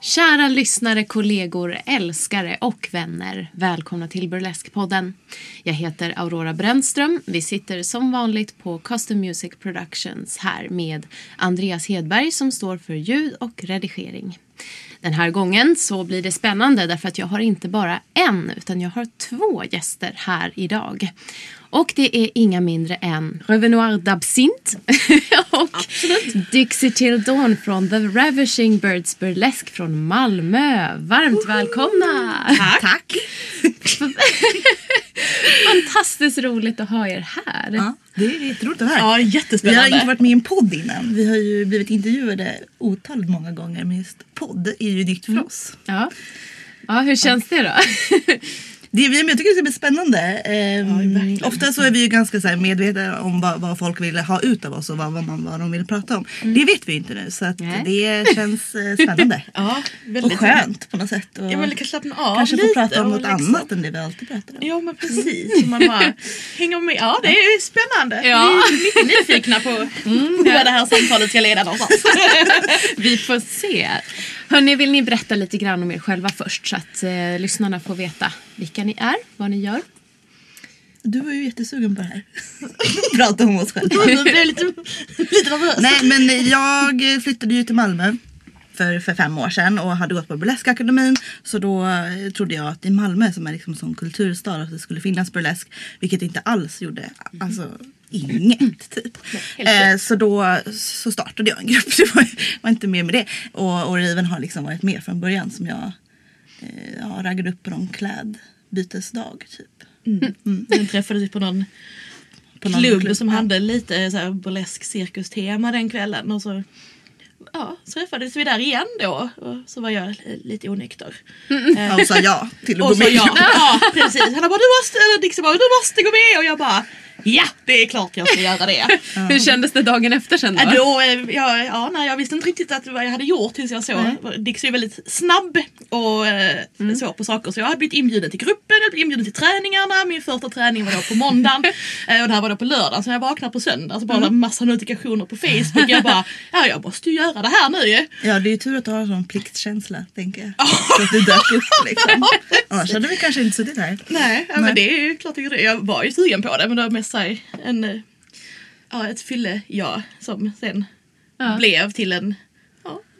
Kära lyssnare, kollegor, älskare och vänner. Välkomna till Burleskpodden. Jag heter Aurora Brännström. Vi sitter som vanligt på Custom Music Productions här med Andreas Hedberg som står för ljud och redigering. Den här gången så blir det spännande därför att jag har inte bara en utan jag har två gäster här idag. Och det är inga mindre än Revenoir d'Absinthe och Absolut. Dixie Till Dawn från The Ravishing Birds Burlesque från Malmö. Varmt välkomna! Tack! Tack. Fantastiskt roligt att ha er här. Ja, det är jätteroligt att vara här. Ja, jättespännande. Vi har inte varit med i en podd innan. Vi har ju blivit intervjuade otaligt många gånger men just podd är ju nytt för mm. oss. Ja. Ja, hur känns det då? Det, jag tycker det ska bli spännande. Ehm, ja, ofta så är vi ju ganska så medvetna om vad, vad, folk vill ha ut av oss och vad, vad, man, vad de vill prata om. Mm. Det vet vi inte nu så att det känns eh, spännande. ja, och skönt på något sätt. Och ja, men slappna av kanske lite få prata om något liksom... annat än det vi alltid pratar om. Ja men precis. man bara hänger med. Ja det är spännande. Ja. Vi är mycket nyfikna på mm, vad det här samtalet ska leda någonstans. vi får se. Hörni, vill ni berätta lite grann om er själva först så att eh, lyssnarna får veta vilka ni är, vad ni gör? Du var ju jättesugen på det här. Prata om oss själva. Jag blev lite, lite nervös. Nej men jag flyttade ju till Malmö för, för fem år sedan och hade gått på Burleskakademin. Så då eh, trodde jag att i Malmö som är liksom som kulturstad att det skulle finnas burlesk. Vilket det inte alls gjorde. Alltså inget typ. Eh, så då så startade jag en grupp. Det var, var inte mer med det. Och, och Riven har liksom varit med från början som jag eh, ja, raggade upp på någon klädbytesdag typ. Mm. Mm. Den träffades på någon på någon klubb, klubb som hade lite så här burlesk cirkustema den kvällen. Och så ja, så träffades vi där igen då och så var jag lite onykter. Mm. Eh, och sa ja till att gå med. Ja, ja, precis. Han bara du måste, bara du måste gå med och jag bara Ja, det är klart jag ska göra det. Hur kändes det dagen efter sen då? Då eh, ja, ja, nej, jag visste inte riktigt att vad jag hade gjort tills jag såg. Dixie är väldigt snabb och eh, mm. så på saker. Så jag hade blivit inbjuden till gruppen, jag blivit inbjuden till träningarna. Min första träning var då på måndagen eh, och det här var då på lördagen. Så jag vaknade på söndag så bara mm. massa notifikationer på Facebook. Jag bara, ja jag måste ju göra det här nu Ja det är ju tur att du har en sån pliktkänsla tänker jag. så att du dök upp liksom. Annars hade vi kanske inte suttit här. Nej, ja, men det är ju klart jag, jag var ju sugen på det men det var mest sig en, ja, ett fylle ja som sen ja. blev till en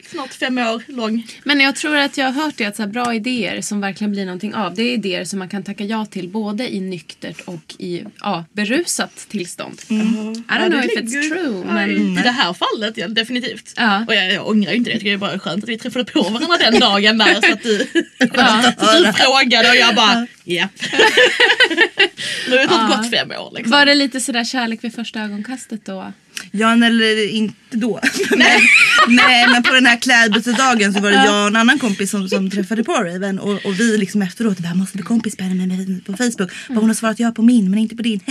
snart fem år lång. Men jag tror att jag har hört det att så bra idéer som verkligen blir någonting av det är idéer som man kan tacka ja till både i nyktert och i ja, berusat tillstånd. Mm. I don't ja, know if it's true. Men... I det här fallet ja, definitivt. Ja. Och jag, jag ångrar inte det. Jag tycker det är bara skönt att vi träffade på varandra den dagen där så att du, ja. så att du frågade och jag bara ja. nu har det ja. gått fem år. Liksom. Var det lite sådär kärlek vid första ögonkastet då? Ja, eller inte då. nej. nej, men på den här klädbytesdagen så var det jag och en annan kompis som, som träffade på Raven och, och vi liksom efteråt, vi måste bli kompis med henne på Facebook. Mm. Hon har svarat ja på min men inte på din.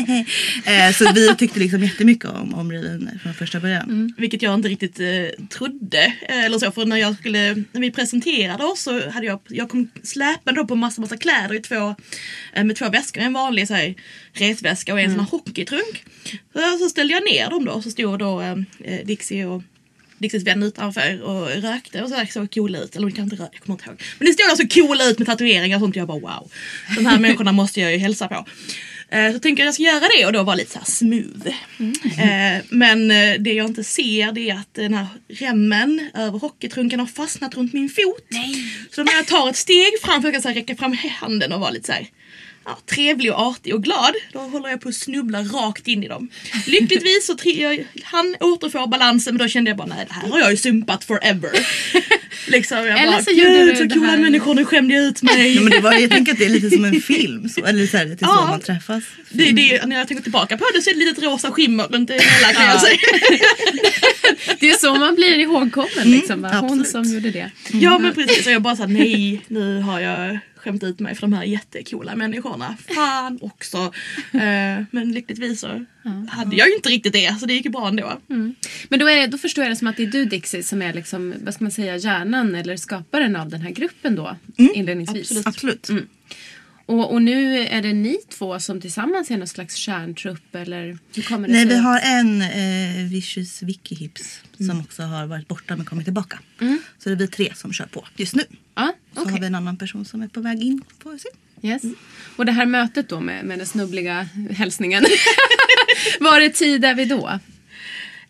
eh, så vi tyckte liksom jättemycket om, om Raven från första början. Mm. Vilket jag inte riktigt eh, trodde. Eh, eller så, för när, jag skulle, när vi presenterade oss så hade jag, jag kom släpande på massa, massa kläder i två, eh, med två väskor. En vanlig så här, resväska och en mm. sån här hockeytrunk. Så, så ställde jag ner dem då så stod då eh, eh Dixie och Dixies vän utanför och rökte och så såg coola ut. Eller kan inte röka, jag kommer inte ihåg. Men det stod alltså coola ut med tatueringar och sånt. Jag bara wow. De här människorna måste jag ju hälsa på. Eh, så tänker jag att jag ska göra det och då vara lite så smooth. Mm. Eh, men eh, det jag inte ser det är att den här remmen över hockeytrunken har fastnat runt min fot. Nej. Så när jag tar ett steg fram för att jag kan räcka fram handen och vara lite så här ja, trevlig och artig och glad. Då håller jag på att snubbla rakt in i dem. Lyckligtvis så jag, han återfår balansen men då kände jag bara nej det här har jag ju sumpat forever. liksom, jag Eller bara, så gjorde du så coola här... människor, nu skämde jag ut mig. ja, men det var, jag tänker att det är lite som en film, så, eller så här, det är så man träffas. Det, det, när jag tänker tillbaka på det så är det ett litet rosa skimmer runt hela kan jag säga. det är så man blir ihågkommen liksom. Mm, Hon som gjorde det. Mm. Ja men precis, och jag bara såhär nej nu har jag skämt ut mig för de här jättekola människorna. Fan också. eh, men lyckligtvis så hade jag ju inte riktigt det så det gick ju bra ändå. Mm. Men då, är det, då förstår jag det som att det är du Dixie som är liksom, vad ska man säga, hjärnan eller skaparen av den här gruppen då mm. inledningsvis. Absolut. Absolut. Mm. Och, och nu är det ni två som tillsammans är någon slags kärntrupp eller hur kommer det Nej, sig? vi har en eh, Vicious Vicky Hips som också har varit borta men kommit tillbaka. Så det är vi tre som kör på just nu. Ja, Så okej. har vi en annan person som är på väg in. Vi se. Yes. Och det här mötet då med, med den snubbliga hälsningen. Var det tid är vi då?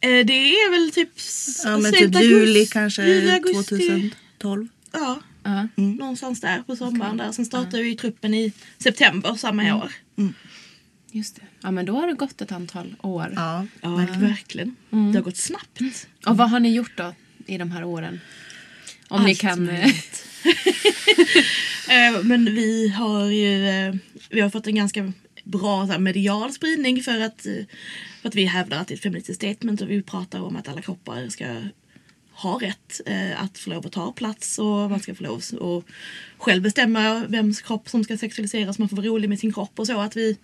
Eh, Det är väl typ Ja, men typ juli kanske juli, augusti. 2012. Ja, Ja. någonstans där på sommaren där. Sen startade vi truppen i september samma år. Just det. Ja, men då har det gått ett antal år. Ja. Ja, verkligen. Mm. Det har gått snabbt. Och vad har ni gjort då i de här åren? Om ni Allt kan... eh, möjligt. Men vi har ju eh, vi har fått en ganska bra så här, medial spridning för att, eh, för att vi hävdar att det är ett feministiskt statement och vi pratar om att alla kroppar ska ha rätt eh, att få lov att ta plats och man ska få lov att själv bestämma vems kropp som ska sexualiseras, man får vara rolig med sin kropp och så. Att vi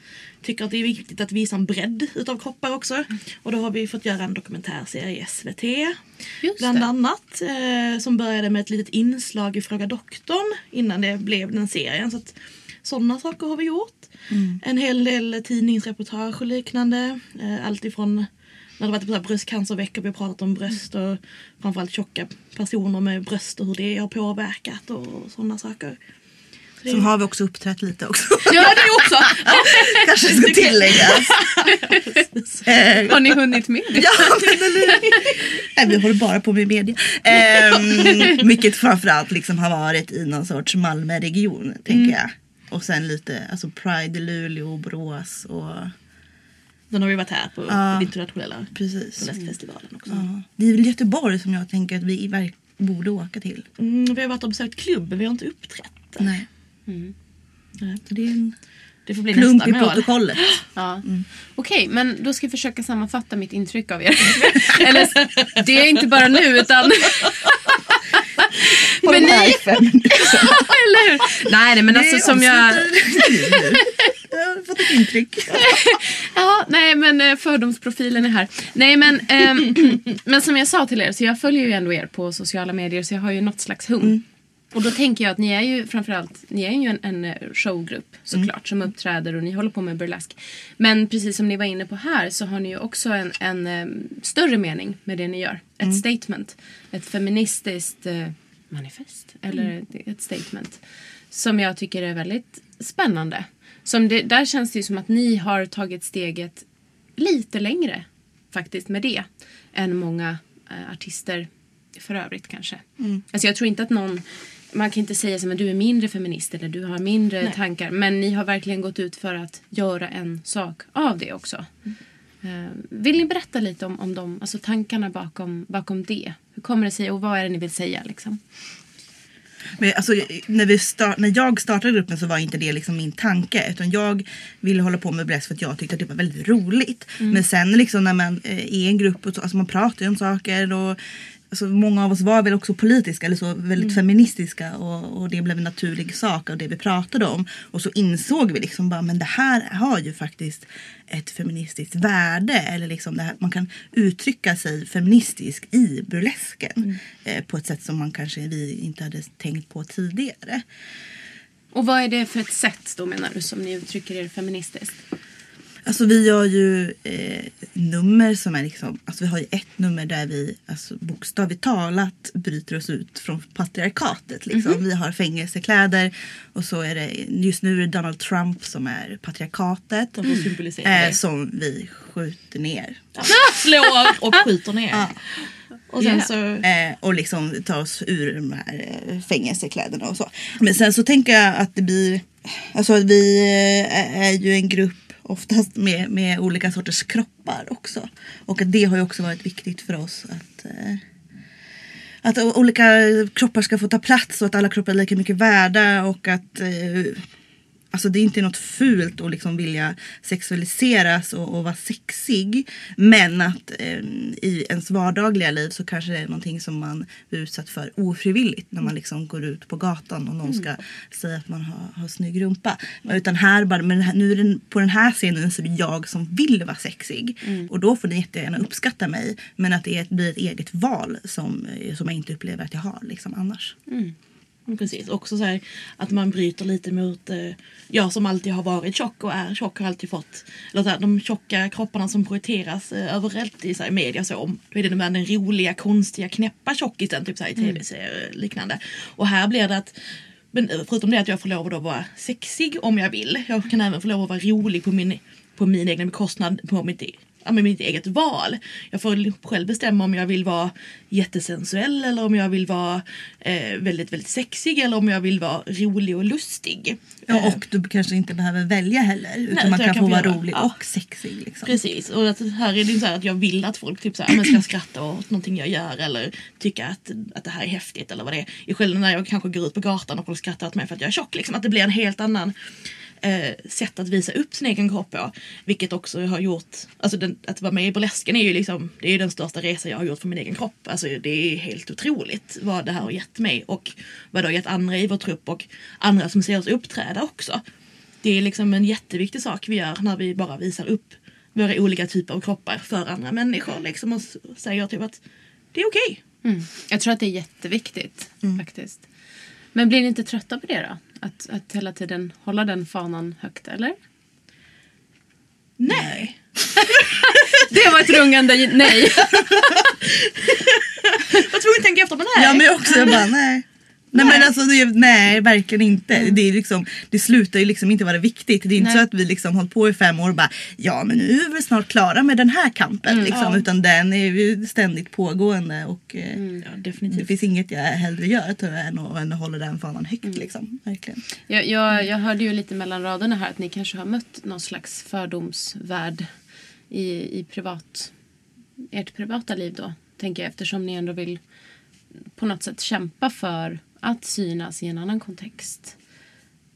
tycker att det är viktigt att visa en bredd utav kroppar också. Och då har vi fått göra en dokumentärserie i SVT Just bland det. annat. Eh, som började med ett litet inslag i Fråga doktorn innan det blev den serien. Så att, sådana saker har vi gjort. En hel del tidningsreportage och liknande. Eh, allt ifrån när det varit på så här bröstcancerveckor, vi har pratat om bröst och framförallt tjocka personer med bröst och hur det har påverkat och sådana saker. Så har vi också uppträtt lite också. Ja, det också! Kanske ska tilläggas. Eh, Har ni hunnit med det? Ja, men eller Nej, vi håller bara på med media. Um, mycket framförallt liksom har varit i någon sorts Malmö-region, tänker jag. Och sen lite alltså Pride i Luleå, Borås och Sen har vi varit här på Ja. den internationella precis. också. Ja. Det är väl Göteborg som jag tänker att vi borde åka till. Mm, vi har varit och besökt klubben, vi har inte uppträtt där. Nej. Mm. Nej. Så det är en Det får bli plump nästa i mål. protokollet. Ja. Okej, men då ska jag försöka sammanfatta mitt intryck av er. Eller, det är inte bara nu, utan... På Men de här ni- fem minuterna. Eller hur? Nej, nej, men alltså som jag... Fått ett intryck. Ja, nej men eh, fördomsprofilen är här. Nej men, ehm, men som jag sa till er, så jag följer ju ändå er på sociala medier så jag har ju något slags hum. Och då tänker jag att ni är ju framförallt, ni är ju en, en eh, showgrupp såklart som uppträder och ni håller på med burlesk. Men precis som ni var inne på här så har ni ju också en, en em, större mening med det ni gör. Ett statement. Ett feministiskt eh, manifest. Eller ett statement. Som jag tycker är väldigt spännande. Som det, där känns det ju som att ni har tagit steget lite längre faktiskt med det än många eh, artister för övrigt kanske. Alltså jag tror inte att någon man kan inte säga att du är mindre feminist eller du har mindre Nej. tankar. Men ni har verkligen gått ut för att göra en sak av det också. Eh, vill ni berätta lite om, om de, alltså tankarna bakom, bakom det? Hur kommer det sig och vad är det ni vill säga? Liksom? Men alltså, när, vi start, när jag startade gruppen så var inte det liksom min tanke. Utan jag ville hålla på med burlesk för att jag tyckte att det var väldigt roligt. Men sen liksom när man eh, är i en grupp och så, alltså man pratar ju om saker. Och, alltså, många av oss var väl också politiska eller så väldigt feministiska. Och, och det blev en naturlig sak av det vi pratade om. Och så insåg vi liksom bara men det här har ju faktiskt ett feministiskt värde. Eller liksom det här, man kan uttrycka sig feministiskt i burlesken. Eh, på ett sätt som man kanske vi inte hade tänkt på tidigare. Och vad är det för ett sätt då menar du som ni uttrycker er feministiskt? Alltså vi gör ju eh, nummer som är liksom, alltså vi har ju ett nummer där vi alltså, bokstavligt talat bryter oss ut från patriarkatet. Liksom. Vi har fängelsekläder och så är det, just nu är det Donald Trump som är patriarkatet. Symbolisera Eh, som vi skjuter ner. Ja. Slår och skjuter ner. Ja. Och sen Yeah. så... Eh, och liksom ta oss ur de här eh, fängelsekläderna och så. Men sen så tänker jag att det blir, alltså vi eh, är ju en grupp oftast med, med olika sorters kroppar också. Och det har ju också varit viktigt för oss att eh, att olika kroppar ska få ta plats och att alla kroppar är lika mycket värda och att eh, Alltså det är inte något fult att liksom vilja sexualiseras och, och vara sexig. Men att eh, i ens vardagliga liv så kanske det är någonting som man blir utsatt för ofrivilligt. När man liksom går ut på gatan och någon ska säga att man har, har snygg rumpa. Utan här bara, men här- nu är det, på den här scenen så är det jag som vill vara sexig. Och då får ni jättegärna uppskatta mig. Men att det blir ett eget val som, som jag inte upplever att jag har liksom annars. Precis, också så här, att man bryter lite mot eh, jag som alltid har varit tjock och är tjock har alltid fått eller så här, de tjocka kropparna som projekteras eh, överallt i så här, media så om då är det den, den roliga, konstiga, knäppa tjockisen typ så här, i tv-serier och liknande. Och här blir det att men eh, förutom det att jag får lov att då vara sexig om jag vill. Jag kan även få lov att vara rolig på min, på min egen bekostnad på mitt, ja, med mitt eget val. Jag får själv bestämma om jag vill vara jättesensuell eller om jag vill vara eh, väldigt, väldigt sexig eller om jag vill vara rolig och lustig. Ja, och du kanske inte behöver välja heller. Utan Nej, man kan, kan få vara rolig ja. och sexig. Liksom. Precis, och att här är det så här att jag vill att folk typ så här, ska skratta åt någonting jag gör eller tycka att, att det här är häftigt eller vad det är. I skillnad när jag kanske går ut på gatan och folk skrattar åt mig för att jag är tjock. Liksom, att det blir en helt annan eh, sätt att visa upp sin egen kropp på. Vilket också har gjort, alltså den, att vara med i burlesken är ju liksom, det är ju den största resa jag har gjort för min egen kropp. Alltså det är helt otroligt vad det här har gett mig och vad det har gett andra i vår trupp och andra som ser oss uppträda också. Det är liksom en jätteviktig sak vi gör när vi bara visar upp våra olika typer av kroppar för andra människor liksom och säger typ att det är okej. Mm. Jag tror att det är jätteviktigt faktiskt. Men blir ni inte trötta på det då? Att, att hela tiden hålla den fanan högt, eller? Nej. Det var ett rungande nej. Jag tvungen att tänka efter men nej. Ja men också, jag bara nej. Nej, men alltså, det, nej verkligen inte. Det, är liksom, det slutar ju liksom inte vara viktigt. Det är inte Nej. så att vi liksom hållit på i fem år och bara ja men nu är vi snart klara med den här kampen. liksom, ja. Utan den är ju ständigt pågående och eh, Ja, det finns inget jag hellre gör tror jag, än att, än att hålla den fanan högt. Mm. Liksom. Verkligen. Jag, jag, jag hörde ju lite mellan raderna här att ni kanske har mött någon slags fördomsvärld i, i privat, ert privata liv då. Tänker jag eftersom ni ändå vill på något sätt kämpa för att synas i en annan kontext.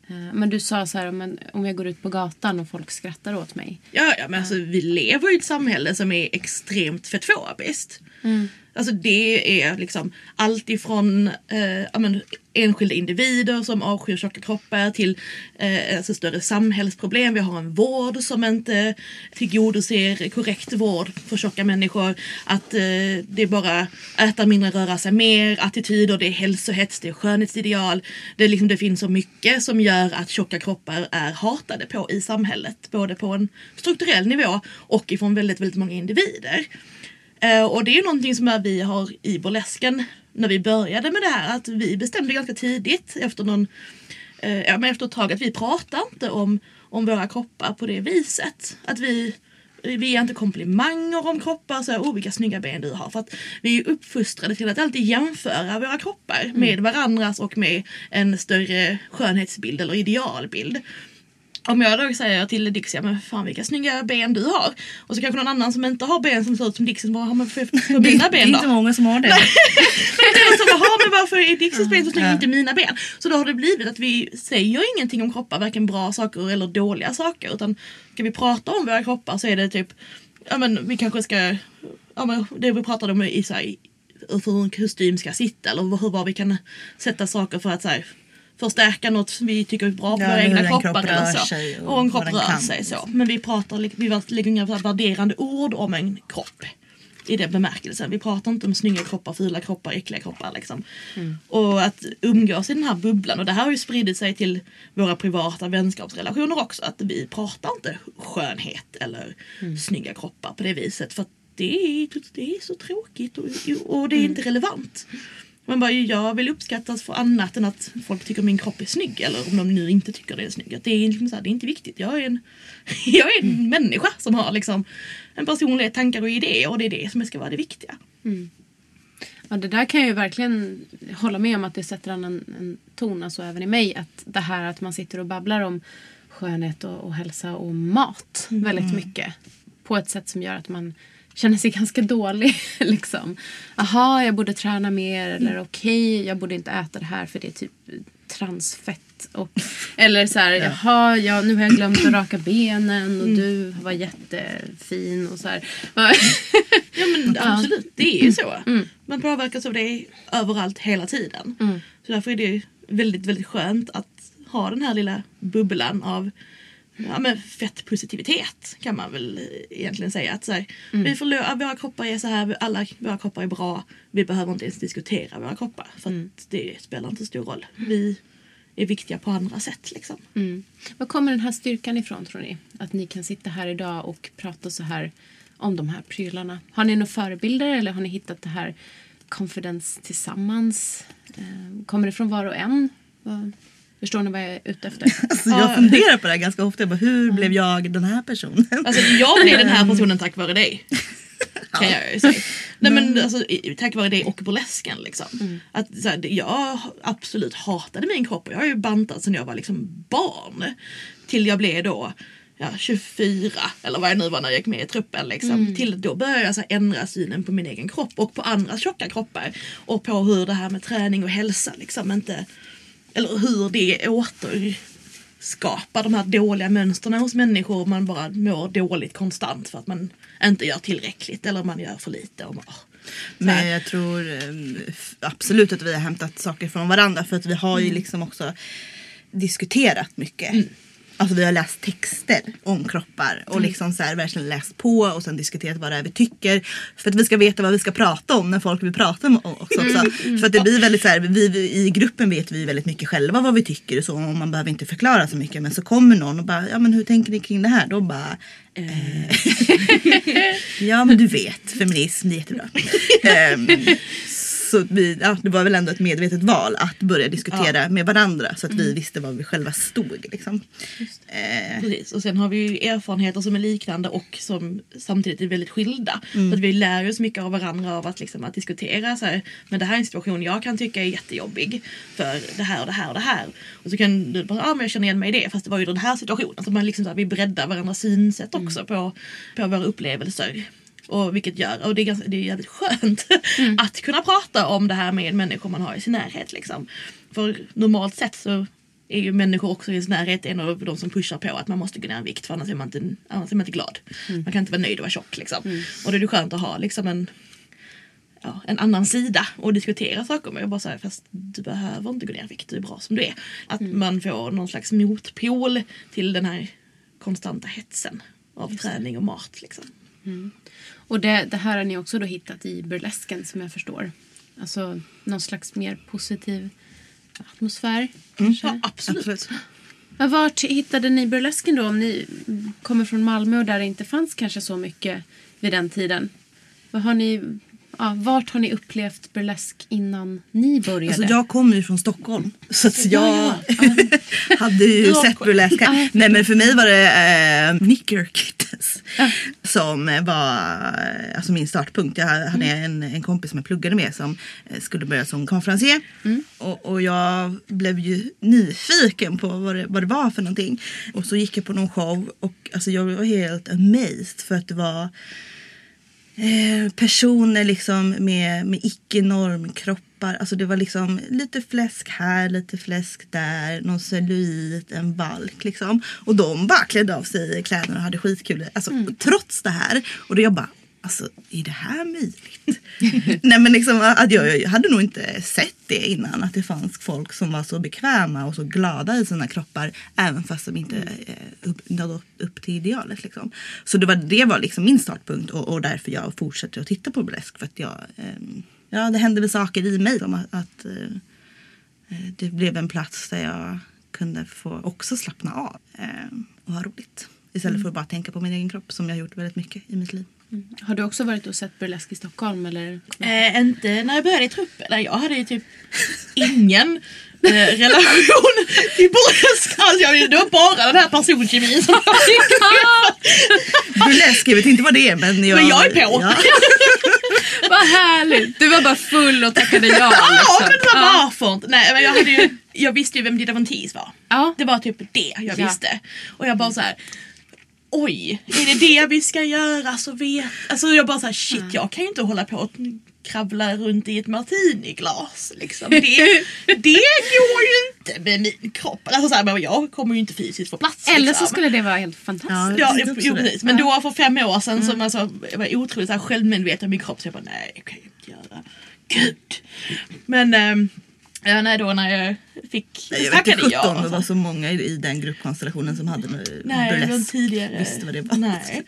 Eh, Men du sa så här, men om jag går ut på gatan och folk skrattar åt mig. Ja, ja men alltså vi lever i ett samhälle som är extremt fetofobiskt. Alltså det är liksom allt ifrån eh, men, enskilda individer som avskyr tjocka kroppar till eh, alltså större samhällsproblem. Vi har en vård som inte tillgodoser korrekt vård för tjocka människor. Att eh, det är bara äta mindre, röra sig mer, attityder, det är hälsohets, det är skönhetsideal. Det, är liksom, det finns så mycket som gör att tjocka kroppar är hatade på i samhället. Både på en strukturell nivå och ifrån väldigt, väldigt många individer. Eh, och det är ju någonting som vi har i burlesken när vi började med det här. Att vi bestämde ganska tidigt efter någon eh, ja, men efter ett tag att vi pratar inte om, om våra kroppar på det viset. Att vi, vi ger inte komplimanger om kroppar, så här, oh vilka snygga ben du har. För att vi är uppfostrade till att alltid jämföra våra kroppar med varandras och med en större skönhetsbild eller idealbild. Om jag då säger till Dixie, men fan vilka snygga ben du har. Och så kanske någon annan som inte har ben som ser ut som Dixie, vad har man för, för mina är- det är ben inte då? många som har det. Men så jaha, men varför är Dixes ben så snygga Ja. inte mina ben? Så då har det blivit att vi säger ingenting om kroppar, varken bra saker eller dåliga saker. Utan ska vi prata om våra kroppar så är det typ, ja men vi kanske ska, ja men det vi pratade om i så här, hur en kostym ska sitta eller hur var vi kan sätta saker för att så här, förstärka något som vi tycker är bra på Ja, våra egna kroppar kropp eller så. och och en kropp rör kan, sig så. Men vi pratar, vi lägger inga värderande ord om en kropp i den bemärkelsen. Vi pratar inte om snygga kroppar, fula kroppar, äckliga kroppar. Liksom. Och att umgås i den här bubblan. Och det här har ju spridit sig till våra privata vänskapsrelationer också. Att vi pratar inte skönhet eller snygga kroppar på det viset. För det är, det är så tråkigt och, och det är inte relevant. Man bara, jag vill uppskattas för annat än att folk tycker min kropp är snygg. Eller om de nu inte tycker det är snygg. Det är, liksom så här, det är inte viktigt. Jag är en, jag är en människa som har liksom en personlighet, tankar och idéer. Och det är det som ska vara det viktiga. Ja, det där kan jag ju verkligen hålla med om att det sätter an en, en ton, alltså även i mig. Att det här att man sitter och babblar om skönhet och, och hälsa och mat väldigt mycket. På ett sätt som gör att man känner sig ganska dålig. liksom. Aha, jag borde träna mer. Eller okej, jag borde inte äta det här för det är typ transfett. Och, eller så här, jaha, ja, nu har jag glömt att raka benen och du var jättefin och så här. Ja men absolut, det är ju så. Man påverkas av det överallt hela tiden. Så därför är det väldigt, väldigt skönt att ha den här lilla bubblan av ja, men fettpositivitet kan man väl egentligen säga. Att så här, vi får, lö- våra kroppar är så här, alla våra kroppar är bra. Vi behöver inte ens diskutera våra kroppar för att det spelar inte stor roll. Vi är viktiga på andra sätt liksom. Mm. Var kommer den här styrkan ifrån tror ni? Att ni kan sitta här idag och prata så här om de här prylarna. Har ni några förebilder eller har ni hittat det här confidence tillsammans? Eh, Kommer det från var och en? Förstår ni vad jag är ute efter? Alltså, jag funderar på det här ganska ofta. Jag bara, hur blev jag den här personen? Alltså jag blev den här personen tack vare dig. Kan jag ju säga. Nej men alltså tack vare dig och burlesken liksom. Att, så här, det- jag absolut hatade min kropp och jag har ju bantat sedan jag var liksom barn. Till jag blev då ja, 24 eller vad jag nu var när jag gick med i truppen. Liksom. Till då började jag så ändra synen på min egen kropp och på andra tjocka kroppar. Och på hur det här med träning och hälsa liksom inte eller hur det återskapar de här dåliga mönstren hos människor. Man bara mår dåligt konstant för att man inte gör tillräckligt eller man gör för lite. Och här. Men jag tror eh, absolut att vi har hämtat saker från varandra för att vi har ju liksom också diskuterat mycket. Alltså vi har läst texter om kroppar och liksom så här verkligen läst på och sen diskuterat vad det är vi tycker. För att vi ska veta vad vi ska prata om när folk vill prata om oss också. För att det blir väldigt så här, vi, vi, i gruppen vet vi väldigt mycket själva vad vi tycker och så och man behöver inte förklara så mycket. Men så kommer någon och bara, ja men hur tänker ni kring det här? Då bara, eh, ja men du vet, feminism det är jättebra. Ehm, så vi, ja, det var väl ändå ett medvetet val att börja diskutera med varandra så att vi visste var vi själva stod. Liksom. Eh, Precis. Och sen har vi ju erfarenheter som är liknande och som samtidigt är väldigt skilda. Så att vi lär oss mycket av varandra av att, liksom, att diskutera så här, men det här är en situation jag kan tycka är jättejobbig för det här och det här och det här. Och så kan du bara, ja men jag känner igen mig i det fast det var ju den här situationen. Så man liksom så här, vi breddar varandras synsätt också på, på våra upplevelser. Och vilket gör, och det är, ganska, det är jävligt skönt att kunna prata om det här med människor man har i sin närhet. Liksom. För normalt sett så är ju människor också i sin närhet en av de som pushar på att man måste gå ner i vikt för annars är man inte, annars är man inte glad. Man kan inte vara nöjd och vara tjock liksom. Och då är det skönt att ha liksom en, ja, en annan sida och diskutera saker med. Och bara säga fast du behöver inte gå ner i vikt, du är bra som du är. Att man får någon slags motpol till den här konstanta hetsen av träning och mat. Liksom. Och det, det här har ni också då hittat i burlesken som jag förstår. Alltså någon slags mer positiv atmosfär. kanske. Ja, absolut. absolut. Vart hittade ni burlesken då? Om ni kommer från Malmö och där det inte fanns kanske så mycket vid den tiden. Vad har ni, ja, vart har ni upplevt burlesk innan ni började? Alltså jag kommer ju från Stockholm. Så att jag Ja, ja. hade ju sett burlesk här. Nej men för mig var det äh, Knicker Kittens. Som var eh, alltså min startpunkt. Jag hade en, en kompis som jag pluggade med som eh, skulle börja som konferencier. Och, och jag blev ju nyfiken på vad det, vad det var för någonting. Och så gick jag på någon show och alltså jag var helt amazed för att det var Eh, personer liksom med, med icke-normkroppar. Alltså det var liksom lite fläsk här, lite fläsk där, någon cellulit, en valk liksom. Och de bara klädde av sig kläderna och hade skitkul. Alltså trots det här. Och då jag bara, alltså är det här möjligt? Nej men liksom att jag, jag hade nog inte sett det innan. Att det fanns folk som var så bekväma och så glada i sina kroppar. Även fast de inte eh, upp, nådde upp, till idealet. Liksom. Så det var, det var liksom min startpunkt och, och därför jag fortsätter att titta på burlesk. För att jag, ehm, ja, det hände väl saker i mig som att, att eh, eh, det blev en plats där jag kunde få också slappna av eh, och ha roligt. Istället för att bara tänka på min egen kropp som jag har gjort väldigt mycket i mitt liv. Har du också varit och sett burlesk i Stockholm? Eller? Eh, inte när jag började i truppen. Nej, Jag hade ju typ ingen eh, relation till burlesk. Alltså, jag, det var bara den här personkemin som jag fick. Burlesk, jag vet inte vad det är men jag... Men jag är på. Ja. Vad härligt! Du var bara full och tackade ja. Ja, Liksom. men det var varför inte? Nej, men jag, hade ju, jag visste ju vem Dida Von Teese var. Ja. Det var typ det jag Ja. visste. Och jag bara så här. Oj, är det det vi ska göra så vet... Alltså jag bara så här, shit jag kan ju inte hålla på och kravla runt i ett martiniglas. Liksom. Det, det går ju inte med min kropp. Alltså så här, men jag kommer ju inte fysiskt få plats. Eller så liksom. skulle det vara helt fantastiskt. Ja. Ja, jo, precis. Men då för fem år sedan som alltså, jag var otroligt så här självmedveten om min kropp så jag bara nej, jag kan ju inte göra. Gud. Men ehm, Ja, nej, då när jag fick... Nej, jag vet inte jag, 17 det var så många i, i den gruppkonstellationen som hade Nej, burlesk. tidigare. Visste vad det var. Nej.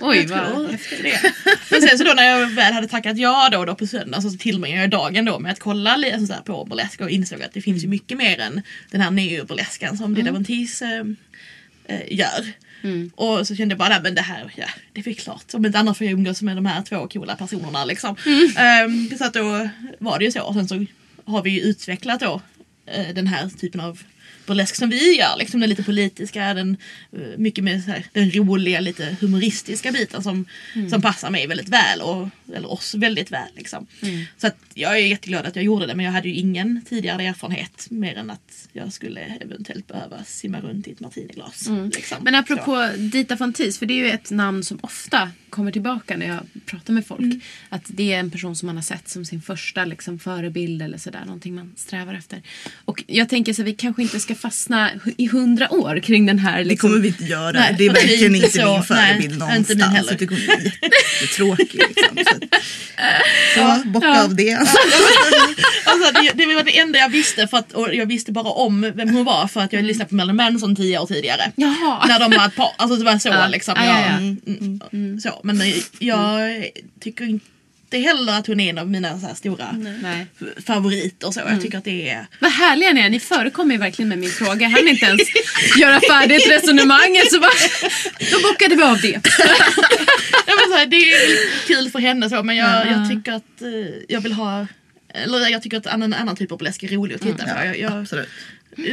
Oj, Jag vad häftigt. det. Men sen så då när jag väl hade tackat ja då, då på söndag så tillbringade jag dagen då med att kolla lite så här på burlesk och insåg att det finns ju mycket mer än den här neoburleskan som Dida Von Teese eh, eh, gör. Mm. Och så kände jag bara, nej, men det här, ja, det är väl klart. Om inte annars får jag umgås med de här två coola personerna liksom. Mm. Um, så att då var det ju så. Och sen så har vi ju utvecklat då eh, den här typen av burlesk som vi gör. Liksom den lite politiska, den, eh, mycket mer här, den roliga, lite humoristiska biten som, Mm. som passar mig väldigt väl och eller oss väldigt väl. Liksom. Mm. Så att jag är jätteglad att jag gjorde det men jag hade ju ingen tidigare erfarenhet mer än att jag skulle eventuellt behöva simma runt i ett martiniglas. Liksom. Mm. Men Så. apropå Dita Fontis, för det är ju ett namn som ofta kommer tillbaka när jag pratar med folk. Mm. Att det är en person som man har sett som sin första liksom, förebild eller sådär, någonting man strävar efter. Och jag tänker så att vi kanske inte ska fastna i hundra år kring den här. Det Liksom, kommer vi inte göra. Nej, det är det verkligen inte så- min förebild nej, inte min någonstans. heller. Så det kommer bli jättetråkigt. Liksom. Så, så bocka Ja. av det. Alltså, det, det var det enda jag visste för att, och jag visste bara om vem hon var för att jag lyssnade på Marilyn Manson tio år tidigare. Jaha. När de var ett par, alltså det var så Ja. liksom. Ja, jag, ja. mm, mm, Så, men jag tycker inte heller att hon är en av mina så här stora Nej. favoriter. Så. Jag tycker att det är... Vad härliga ni är, ni förekommer ju verkligen med min fråga. Jag hann inte ens göra färdigt resonemanget så bara, då bockade vi av det. Ja, men så här, det är kul för henne så men jag, Ja. jag tycker att eh, jag vill ha eller jag tycker att en annan typ av burlesk är rolig att titta på. Jag, jag, Absolut.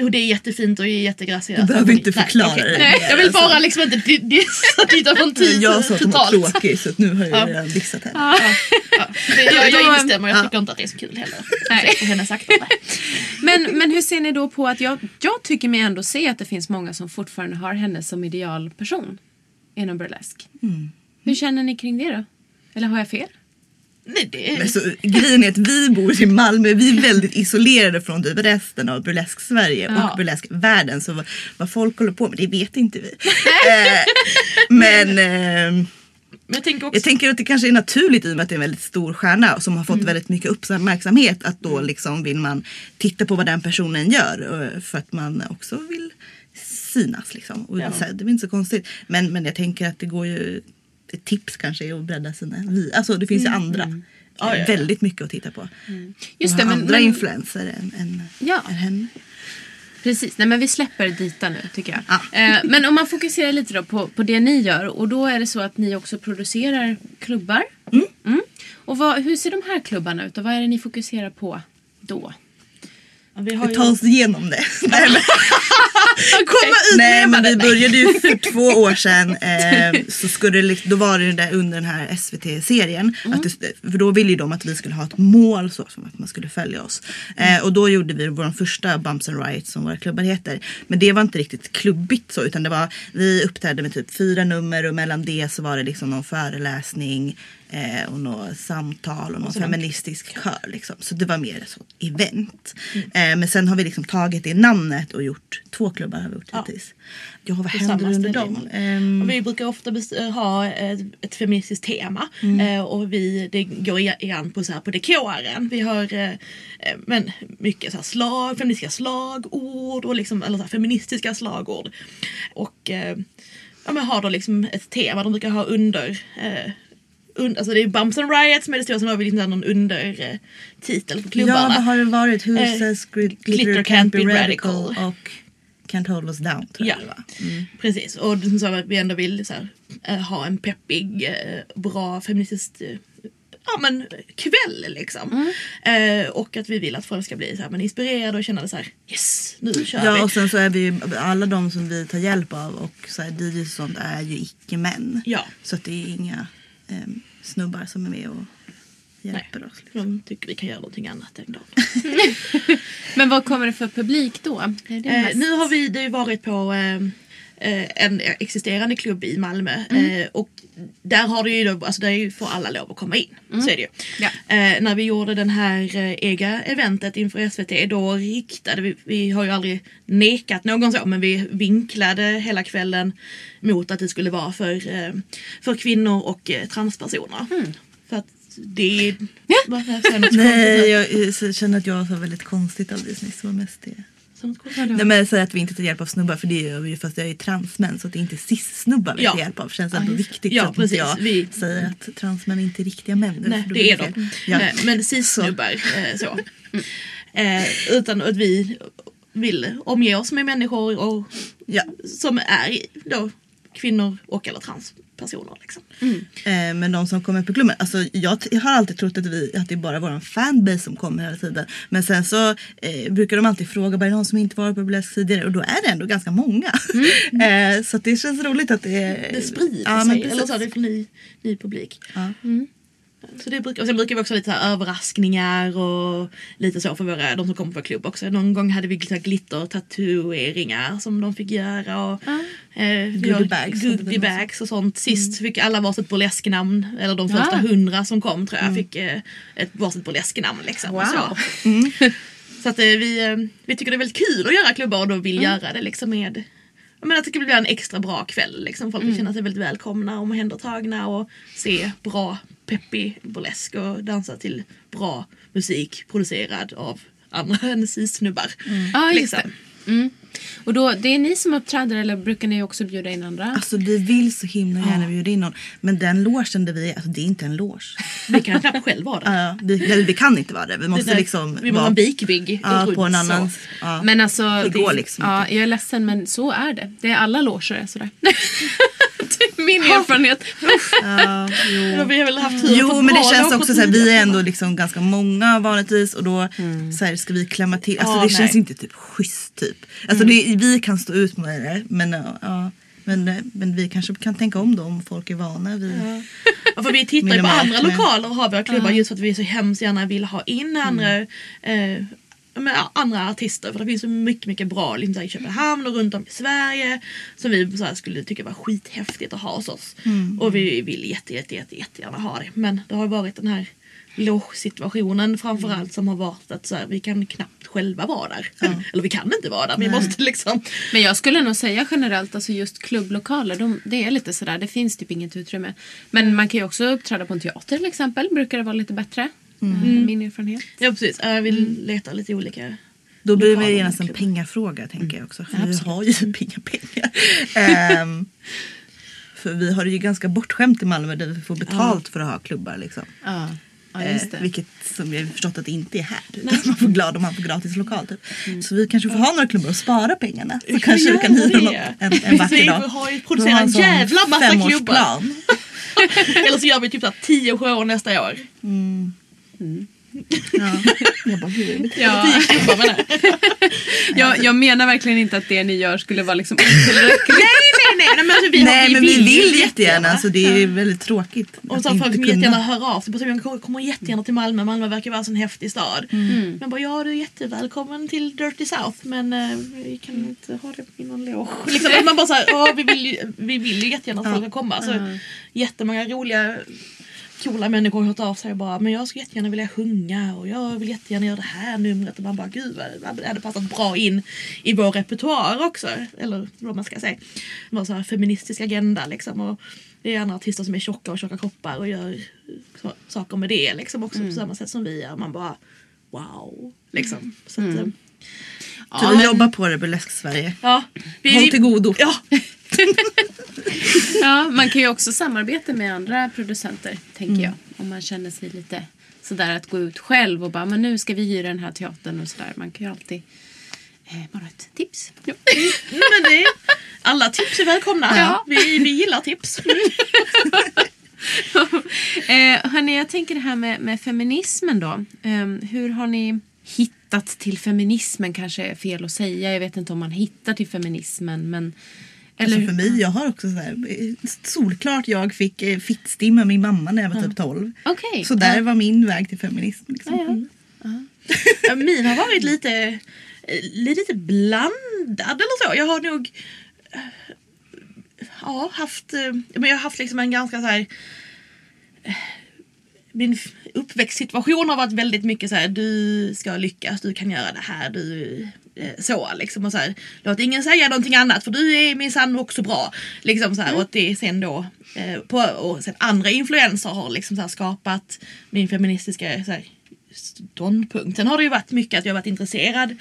Och det är jättefint och jättegraciöst. Du behöver inte Nej, förklara okej. det. Nej, jag vill Alltså. bara liksom inte di- dissa Dita från tid Jag sa att hon var totalt. tråkig så att nu har jag Ja. redan dissat henne. Ja, ja. Det- Jag, jag instämmer, jag ja. tycker inte att det är så kul heller. Nej. Hennes aktande. Men, men hur ser ni då på att jag, jag tycker mig ändå se att det finns många som fortfarande har henne som idealperson inom burlesk. Hur känner ni kring det då? Eller har jag fel? Nej, det Men så, grejen är att vi bor i Malmö, vi är väldigt isolerade från typ resten av burlesk-Sverige Ja. och burlesk-världen. Så vad, vad folk håller på med, det vet inte vi. eh, men eh, men jag tänker också... jag tänker att det kanske är naturligt i och med att det är en väldigt stor stjärna som har fått väldigt mycket uppmärksamhet. Att då liksom vill man titta på vad den personen gör eh, för att man också vill synas. Liksom. Och Ja. så här, det är inte så konstigt. Men, men jag tänker att det går ju ett tips kanske är att bredda sina. Alltså det finns ju andra. Ja, ja, ja. Väldigt mycket att titta på. Just och det, men, andra men, influenser än, än, Ja. än henne. Precis, nej men vi släpper Dita nu tycker jag. Ja. Eh, men om man fokuserar lite då på, på det ni gör och då är det så att ni också producerar klubbar. Mm. Och vad, hur ser de här klubbarna ut och vad är det ni fokuserar på då? Ja, vi har ju... tar oss igenom det. Komma ut nej men vi började ju för två år sedan. Eh, så skulle liksom- då var det där under den här SVT-serien. Mm. För då ville ju de att vi skulle ha ett mål så som att man skulle följa oss. Eh, och då gjorde vi vår första Bumps and Riots som våra klubbar heter. Men det var inte riktigt klubbigt så utan det var vi uppträdde med typ fyra nummer och mellan det så var det liksom någon föreläsning eh, och något samtal och någon någon- feministisk kör liksom. Så det var mer ett event. Mm. Eh, men sen har vi liksom tagit det namnet och gjort två klubbar har vi gjort Ja. hittills. Ja vad händer under dem? Och vi brukar ofta eh, ha ett, ett feministiskt tema Mm. eh, och vi, det går igen på, så här, på dekoren. Vi har eh, eh, men, mycket så här, slag, feministiska slagord och liksom, eller så här, feministiska slagord. Och eh, ja, men har då liksom ett tema. De brukar ha under eh, un, alltså det är Bumps and Riots är det stora, sen har vi liksom någon undertitel titel på klubbarna. ja vad har det varit? Who Eh, says gl- glitter, can't be radical, radical. och Can't hold us down tror jag Ja, var. Mm. precis. Och som så att vi ändå vill så här, eh, ha en peppig, eh, bra feministisk eh, ja, men, kväll. Liksom. Mm. Eh, och att vi vill att folk ska bli så här, men inspirerade och känna så här, yes, nu kör Ja vi. och sen så är vi ju, alla de som vi tar hjälp av och så här, DJs och sånt är ju icke-män. Ja. Så att det är inga ehm, snubbar som är med och hjälper oss. Liksom. De tycker vi kan göra någonting annat en dag. Men vad kommer det för publik då? Eh, nu har vi det varit på eh, eh, en existerande klubb i Malmö Mm. eh, och där har det ju då, alltså där får alla lov att komma in. Så är det ju. Ja. Eh, när vi gjorde den här eh, ega eventet inför SVT då riktade vi, vi har ju aldrig nekat någon så men vi vinklade hela kvällen mot att det skulle vara för, eh, för kvinnor och eh, transpersoner. För att det något Nej, jag, jag känner att jag sa väldigt konstigt alldeles nyss. Det var mest det. Nej men säg att vi inte tar hjälp av snubbar för det gör vi ju fast jag är transmän så att det är inte cis-snubbar vi Ja. tar hjälp av. Känns Ja, ändå just- viktigt ja, så att precis. inte jag Vi- säger att transmän inte är riktiga män. Nej, det är de. Ja. Men cis-snubbar. eh, Så. Eh, utan att vi vill omge oss med människor och, Ja. som är då kvinnor och eller transpersoner. Liksom. Eh, men de som kommer på klubben, alltså jag, jag har alltid trott att, vi, att det är bara vår fanbase som kommer hela tiden. Men sen så eh, brukar de alltid fråga, bara det någon som inte varit på burlesk tidigare? Och då är det ändå ganska många. eh, så det känns roligt att det är... Det sprider Ja, sig, eller så, det är för ny, ny publik. Ja. Så det brukar, och sen brukar vi också ha lite så här överraskningar och lite så för våra, de som kommer på klubb också. Någon gång hade vi så glitter-tatueringar som de fick göra. Och, eh, vi har Goodiebags goodiebags och sånt. Sist fick alla varsitt burlesknamn, eller de första Ah. hundra som kom tror jag fick eh, ett varsitt burlesknamn. Liksom, Wow. Så, så att, eh, vi, eh, vi tycker det är väldigt kul att göra klubbar och då vill göra det liksom med jag menar att det ska bli en extra bra kväll. Liksom. Folk vill känna sig väldigt välkomna och omhändertagna och se bra peppig burlesk och dansa till bra musik producerad av andra än cis-snubbar. Ja, just Liksom. Mm. Och då, det är ni som uppträder eller brukar ni också bjuda in andra? Alltså vi vill så himla gärna bjuda in någon. Men den logen där vi är, alltså det är inte en loge. Vi kan knappt själv vara där. Ja, vi, eller vi kan inte vara det. Vi måste där- liksom vi måste vara en bikbig ja, på en annan... Ja. Men alltså, Det går liksom ja, jag är ledsen men så är det. Det är alla loger är sådär. min erfarenhet. Ja, jo. Men Vi har väl haft tur Jo men det känns också så här, vi är ändå liksom ganska många vanligtvis och då så här, ska vi klämma till. Alltså Ja, det känns nej. inte typ schysst typ. Alltså det, vi kan stå ut med det men ja. Men, eh, men vi kanske kan tänka om då om folk är vana vid... Ja, för vi tittar ju på andra men- lokaler och har våra klubbar just för att vi så hemskt gärna vill ha in andra, eh, med andra artister. För det finns så mycket, mycket bra liksom, så i Köpenhamn och runt om i Sverige som vi så här, skulle tycka var skithäftigt att ha hos oss. Och vi vill jätte, jätte, jätte, jättegärna ha det. Men det har varit den här loge-situationen framförallt som har varit att så här, vi kan knappt själva vara där. Eller vi kan inte vara där. Vi Nej. måste liksom Men jag skulle nog säga generellt, alltså just klubblokaler, de, det är lite sådär, det finns typ inget utrymme. Men man kan ju också uppträda på en teater till exempel, brukar det vara lite bättre. Eh, Min erfarenhet. Ja precis, jag vill leta lite olika Då blir det genast en pengafråga tänker jag också. För Ja, vi har ju inga pengar. Ehm, för vi har det ju ganska bortskämt i Malmö där vi får betalt för att ha klubbar liksom. Ja, ja Eh, vilket som jag har förstått att det inte är här. Utan man får glad om man får gratis lokal typ. Så vi kanske får ha några klubbar och spara pengarna. Så Vi kan kanske vi kan hyra något en, en vacker Vi dag. har ju Då producerat har en jävla massa klubbar. Eller så gör vi typ så här tio shower nästa år. Ja. Jag bara, gud. Ja, jag. jag, menar verkligen inte att det ni gör skulle vara liksom otillräckligt. Nej nej nej, nej men alltså vi, Nej men vi ju vill jättegärna så det är väldigt tråkigt. Och att så folk vill kunna. jättegärna höra av sig. Jag kommer- jättegärna till Malmö. Malmö verkar vara en sån häftig stad. Men bara ja du är jättevälkommen till Dirty South men eh, vi kan inte ha det i någon loge. Liksom, man bara såhär, ja, vi, vill ju, vi vill ju jättegärna att folk ska komma. Så jättemånga roliga coola människor har hört av sig och bara men jag skulle jättegärna vilja sjunga och jag vill jättegärna göra det här numret och man bara gud vad det hade passat bra in i vår repertoar också. Eller vad man ska säga. Så här feministisk agenda liksom. Och det är andra artister som är tjocka och tjocka kroppar och gör saker med det liksom också på samma sätt som vi gör. Man bara wow. Liksom. Så att, eh, Så vi jobbar på det Burlesk Sverige. ja, vi, Håll till godo. Ja, Ja, man kan ju också samarbeta med andra producenter, tänker jag. Om man känner sig lite sådär att gå ut själv och bara, men nu ska vi hyra den här teatern och sådär. Man kan ju alltid, eh, bara ett tips. Ja. men det, alla tips är välkomna. Ja. Vi, vi gillar tips. eh, hörni, jag tänker det här med, med feminismen då. Eh, hur har ni hittat till feminismen kanske är fel att säga. Jag vet inte om man hittar till feminismen men... Eller, Alltså för mig, jag har också så här, eh, solklart jag fick eh, fittstim med min mamma när jag var typ 12. Okej. Så där var min väg till feminism. Liksom. Ja, ja. Ja, Min har varit lite, eh, lite blandad eller så. Jag har nog eh, ja, haft, men jag har haft liksom en ganska så här min f- uppväxtsituation har varit väldigt mycket så här du ska lyckas, du kan göra det här, du eh, så liksom och så här, låt ingen säga någonting annat för du är minsann också bra. Liksom så här, och att det sen då eh, på, och sen andra influenser har liksom så här skapat min feministiska så här, ståndpunkt. Sen har det ju varit mycket att jag har varit intresserad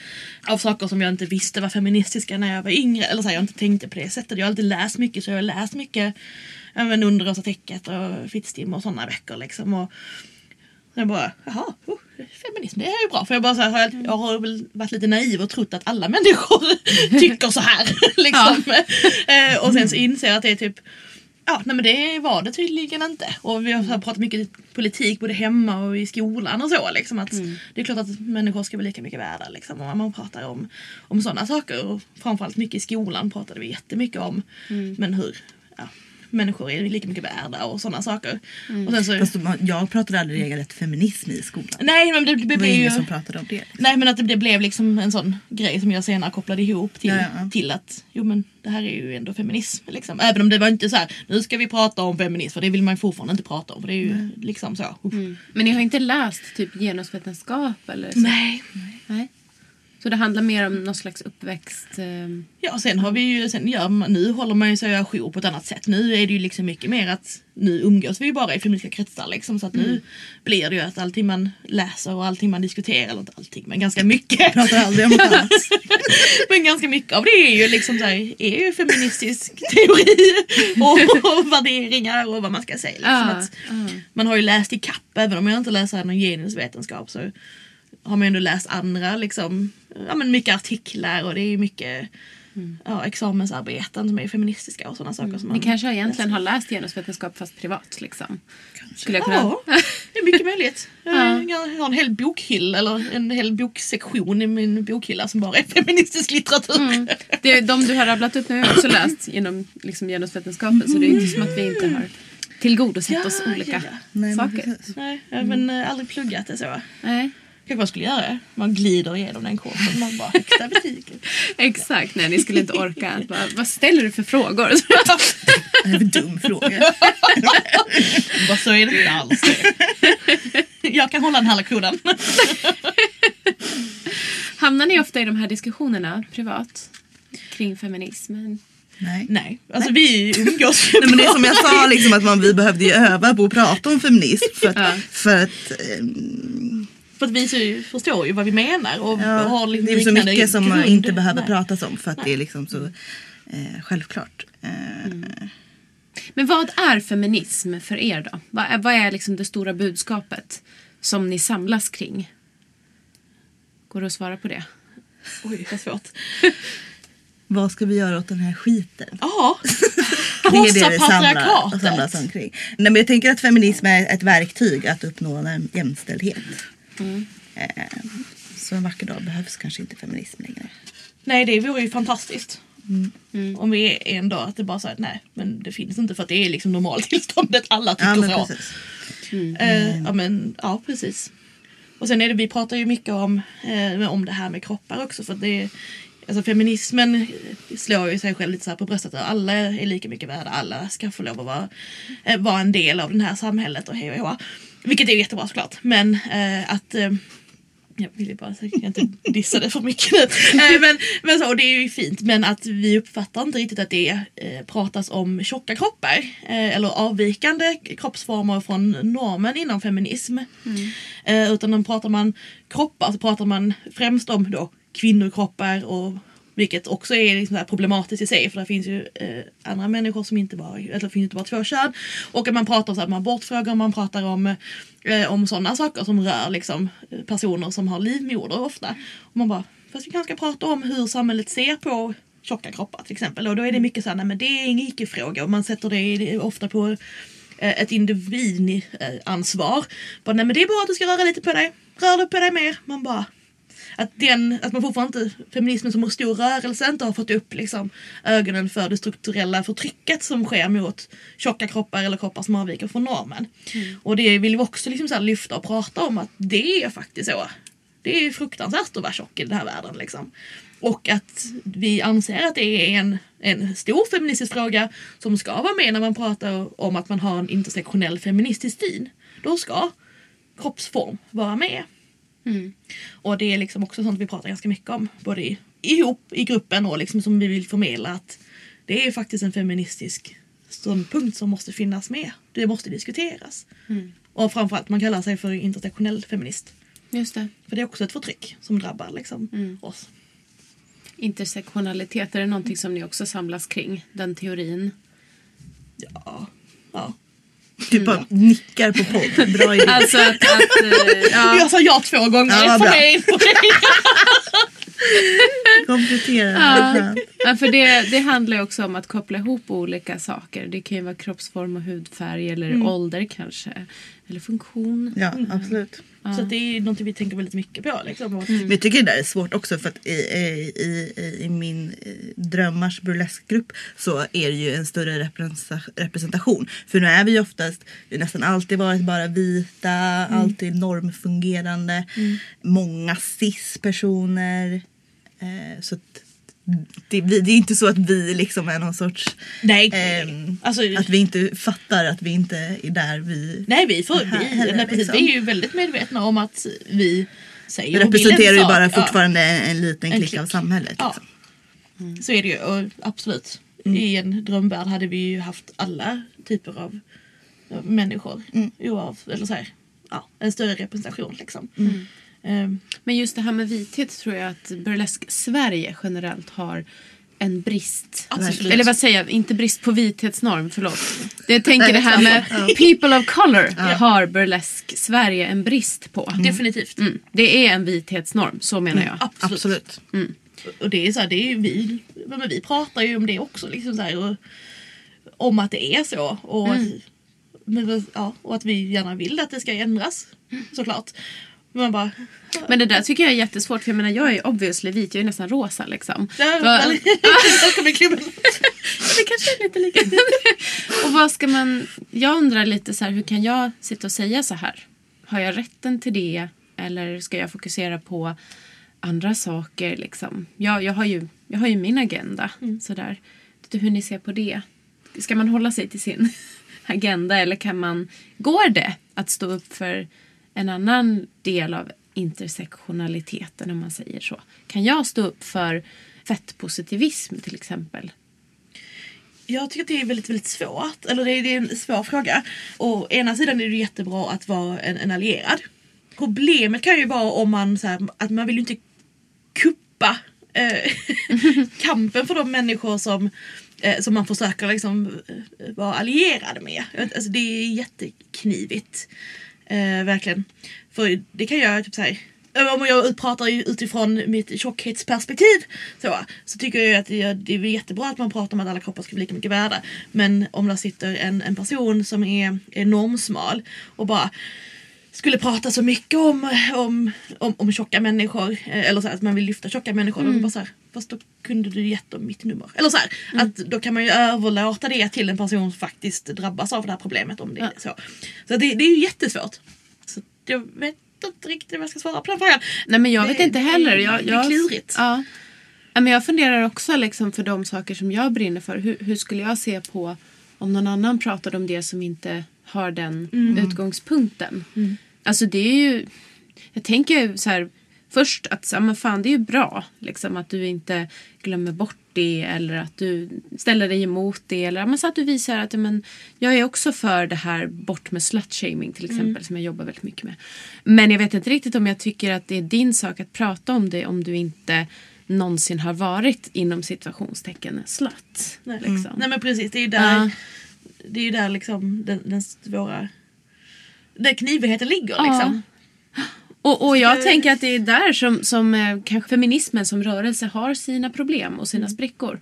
av saker som jag inte visste var feministiska när jag var yngre. Eller så här, jag inte tänkte på det sättet. Jag har alltid läst mycket så jag har läst mycket ja, men Under rosa täcket och Fittstim och sådana böcker liksom. Och jag bara, jaha, oh, feminism det är ju bra. För jag, bara, så här, jag, jag har väl varit lite naiv och trott att alla människor tycker så här. liksom. Eh, och sen så inser jag att det är typ Ja, nej men det var det tydligen inte. Och vi har här pratat mycket politik både hemma och i skolan och så. Liksom, att Det är klart att människor ska vara lika mycket värda. Liksom, och man pratar om, om sådana saker. Och framförallt mycket i skolan pratade vi jättemycket om. Men hur ja, människor är lika mycket värda och sådana saker. Och sen så, Fast jag pratade aldrig regelrätt feminism i skolan. nej men det, det Det blev ju... som pratade om det. Nej men att det, det blev liksom en sån grej som jag senare kopplade ihop till, Ja, ja. till att jo men det här är ju ändå feminism. Liksom. Även om det var inte så här nu ska vi prata om feminism för det vill man ju fortfarande inte prata om för det är ju liksom så. uff. Men ni har inte läst typ genusvetenskap eller så? Nej. Nej. Så det handlar mer om någon slags uppväxt... ehm, Ja sen har vi ju, sen man, nu håller man ju sig ajour på ett annat sätt. Nu är det ju liksom mycket mer att nu umgås vi ju bara i feministiska kretsar liksom så att nu blir det ju att allting man läser och allting man diskuterar, eller inte allting men ganska mycket. Pratar aldrig om annat. Men ganska mycket av det är ju liksom så här, är ju feministisk teori och, och värderingar och vad man ska säga. Liksom. Ja, Att ja. man har ju läst i kapp, även om jag inte läser någon genusvetenskap så har man ju ändå läst andra liksom, ja men mycket artiklar och det är ju mycket ja, examensarbeten som är feministiska och sådana saker som man Ni kanske egentligen har läst genusvetenskap fast privat liksom? Skulle jag kunna... Ja, det är mycket möjligt. Ja. Jag har en hel bokhylla eller en hel boksektion i min bokhylla som bara är feministisk litteratur. Mm. Det, de du har rabblat upp nu har jag också läst genom liksom, genusvetenskapen så det är inte som att vi inte har tillgodosett oss Ja, olika ja, ja. Nej, saker. Nej, jag har eh, aldrig pluggat det så. Nej. Kanske man skulle göra. Man glider igenom den kursen. Man bara högsta betyget. Exakt, nej ni skulle inte orka. Bara, vad ställer du för frågor? Det är en dum fråga. bara så är det inte alls. Jag kan hålla den här lektionen. Hamnar ni ofta i de här diskussionerna privat? Kring feminismen? Nej. Nej, alltså vi umgås ju Nej, men det är som jag sa, liksom, att man, vi behövde ju öva på att prata om feminism. För att, Ja. för att ehm, För att vi så förstår ju vad vi menar och ja, har liksom det är så mycket som grund. inte behöver Nej. pratas om för att det är liksom så eh, självklart. Eh, Men vad är feminism för er då? Vad är, vad är liksom det stora budskapet som ni samlas kring? Går det att svara på det? Oj, vad svårt. Vad ska vi göra åt den här skiten? Ja, Det är krossa det vi samlar, patriarkatet. samlas omkring. Nej, men jag tänker att feminism är ett verktyg att uppnå en jämställdhet. Mm. Så en vacker dag behövs kanske inte feminism längre. Nej, det vore ju fantastiskt. Mm. Om vi är en dag att det bara säger nej, men det finns inte för att det är liksom normaltillståndet. Alla tycker Ja, men så. precis. Eh, ja, men, ja, precis. Och sen är det, vi pratar ju mycket om, eh, om det här med kroppar också. För det, alltså feminismen slår ju sig själv lite så på bröstet. att Alla är lika mycket värda. Alla ska få lov att vara, eh, vara en del av det här samhället och hej och hå. Vilket är jättebra såklart. Men eh, att eh, jag vill ju bara kan inte dissa det för mycket nu. Eh, men, men så, och det är ju fint men att vi uppfattar inte riktigt att det eh, pratas om tjocka kroppar. Eh, eller avvikande kroppsformer från normen inom feminism. Eh, utan då pratar man kroppar så pratar man främst om då kvinnokroppar och vilket också är liksom problematiskt i sig för det finns ju eh, andra människor som inte bara, eller det finns inte bara två kön. Och att man pratar om så här, abortfrågor, man pratar om, eh, om sådana saker som rör liksom, eh, personer som har livmoder ofta. Och man bara, fast vi kanske ska prata om hur samhället ser på tjocka kroppar till exempel. Och då är det mycket så här, nej men det är ingen icke-fråga och man sätter det, ofta på eh, ett individansvar. Bara, nej men det är bra att du ska röra lite på dig. Rör du på dig mer. Man bara, att, den, att man fortfarande inte, feminismen som stor rörelse inte har fått upp liksom, ögonen för det strukturella förtrycket som sker mot tjocka kroppar eller kroppar som avviker från normen. Och det vill vi också liksom så här lyfta och prata om att det är faktiskt så. Det är fruktansvärt att vara tjock i den här världen. Liksom. Och att vi anser att det är en, en stor feministisk fråga som ska vara med när man pratar om att man har en intersektionell feministisk syn. Då ska kroppsform vara med. Mm. Och det är liksom också sånt vi pratar ganska mycket om. Både i, ihop i gruppen och liksom som vi vill förmedla att det är faktiskt en feministisk ståndpunkt som måste finnas med. Det måste diskuteras. Mm. Och framförallt man kallar sig för intersektionell feminist. Just det. För det är också ett förtryck som drabbar liksom Mm. oss. Intersektionalitet, är det någonting som ni också samlas kring? Den teorin? Ja. ja. Du bara nickar på podd. Bra idé. Alltså att... att eh, ja. Jag sa ja två gånger. Ja, det. Komplettera. Ja. Ja, för det, det handlar ju också om att koppla ihop olika saker. Det kan ju vara kroppsform och hudfärg eller ålder kanske. Eller funktion. Ja, absolut. Så det är någonting vi tänker väldigt mycket på. Liksom. Och- Men jag tycker det där är svårt också för att i, i, i, i min eh, drömmars burleskgrupp så är det ju en större representa- representation. För nu är vi ju oftast, vi har nästan alltid varit bara vita, alltid normfungerande, många cis-personer. Eh, så att det, vi, det är inte så att vi liksom är någon sorts, Nej, ehm, alltså, att vi inte fattar att vi inte är där vi nej vi, får, här vi, heller, nej, precis, liksom. vi är ju väldigt medvetna om att vi säger Vi representerar ju sak. bara Ja. fortfarande en liten En klick, klick. av samhället. Ja. Liksom. Så är det ju och absolut. Mm. I en drömvärld hade vi ju haft alla typer av av människor. Mm. Oav, eller så här, ja, en större representation liksom. Mm. Ehm, Men just det här med vithet tror jag att burlesk-Sverige generellt har en brist. Absolut. Eller vad säger jag? Inte brist på vithetsnorm, förlåt. Det jag tänker det här med people of color har burlesk-Sverige en brist på. Definitivt. Mm. Det är en vithetsnorm, så menar jag. Absolut. Absolut. Och det är så här, det är ju vi, men vi pratar ju om det också. Liksom så här, och, om att det är så. Och, Mm. att, men, ja, och att vi gärna vill att det ska ändras. Såklart. Men man bara... Men det där tycker jag är jättesvårt för jag menar jag är obviously vit, jag är nästan rosa liksom. I klubben. Det kanske är lite lika. och vad ska man... Jag undrar lite så här, hur kan jag sitta och säga så här? Har jag rätten till det? Eller ska jag fokusera på andra saker liksom? Jag, jag, har, ju, jag har ju min agenda. Så där. Vet du hur ni ser på det? Ska man hålla sig till sin agenda eller kan man... Går det att stå upp för en annan del av intersektionaliteten om man säger så? Kan jag stå upp för fettpositivism till exempel? Jag tycker att det är väldigt, väldigt svårt. Eller det är, det är en svår fråga. Å ena sidan är det jättebra att vara en, en allierad. Problemet kan ju vara om man så här, att man vill ju inte kuppa eh, kampen för de människor som, eh, som man försöker liksom eh, vara allierad med. Alltså det är jätteknivigt. Eh, verkligen. För det kan göra typ såhär om jag pratar utifrån mitt tjockhetsperspektiv så, så tycker jag att det, det är jättebra att man pratar om att alla kroppar ska bli lika mycket värda. Men om det sitter en, en person som är, är normsmal och bara skulle prata så mycket om, om, om, om tjocka människor eh, eller så här, att man vill lyfta tjocka människor. Mm. Bara så här, fast då kunde du gett dem mitt nummer. Eller så här, att då kan man ju överlåta det till en person som faktiskt drabbas av det här problemet. om det är så. Så det, det är ju jättesvårt. Så jag vet inte riktigt vad jag ska svara på den frågan. Nej men jag Det- vet inte heller. Jag, det är jag, klurigt. Ja. Ja, men jag funderar också liksom för de saker som jag brinner för. Hur, hur skulle jag se på om någon annan pratade om det som inte har den utgångspunkten? Alltså det är ju... Jag tänker så här först att så, här, men fan, det är ju bra liksom, att du inte glömmer bort det eller att du ställer dig emot det. Eller men så att du visar att ja, men, jag är också för det här bort med slutshaming till exempel som jag jobbar väldigt mycket med. Men jag vet inte riktigt om jag tycker att det är din sak att prata om det om du inte någonsin har varit inom situationstecken slut. Nej. Liksom. Nej men precis, det är ju där, Ja. det är där liksom den, den svåra... Där knivigheten ligger Ja. liksom. Och, och jag Eh. tänker att det är där som, som eh, kanske feminismen som rörelse har sina problem och sina sprickor.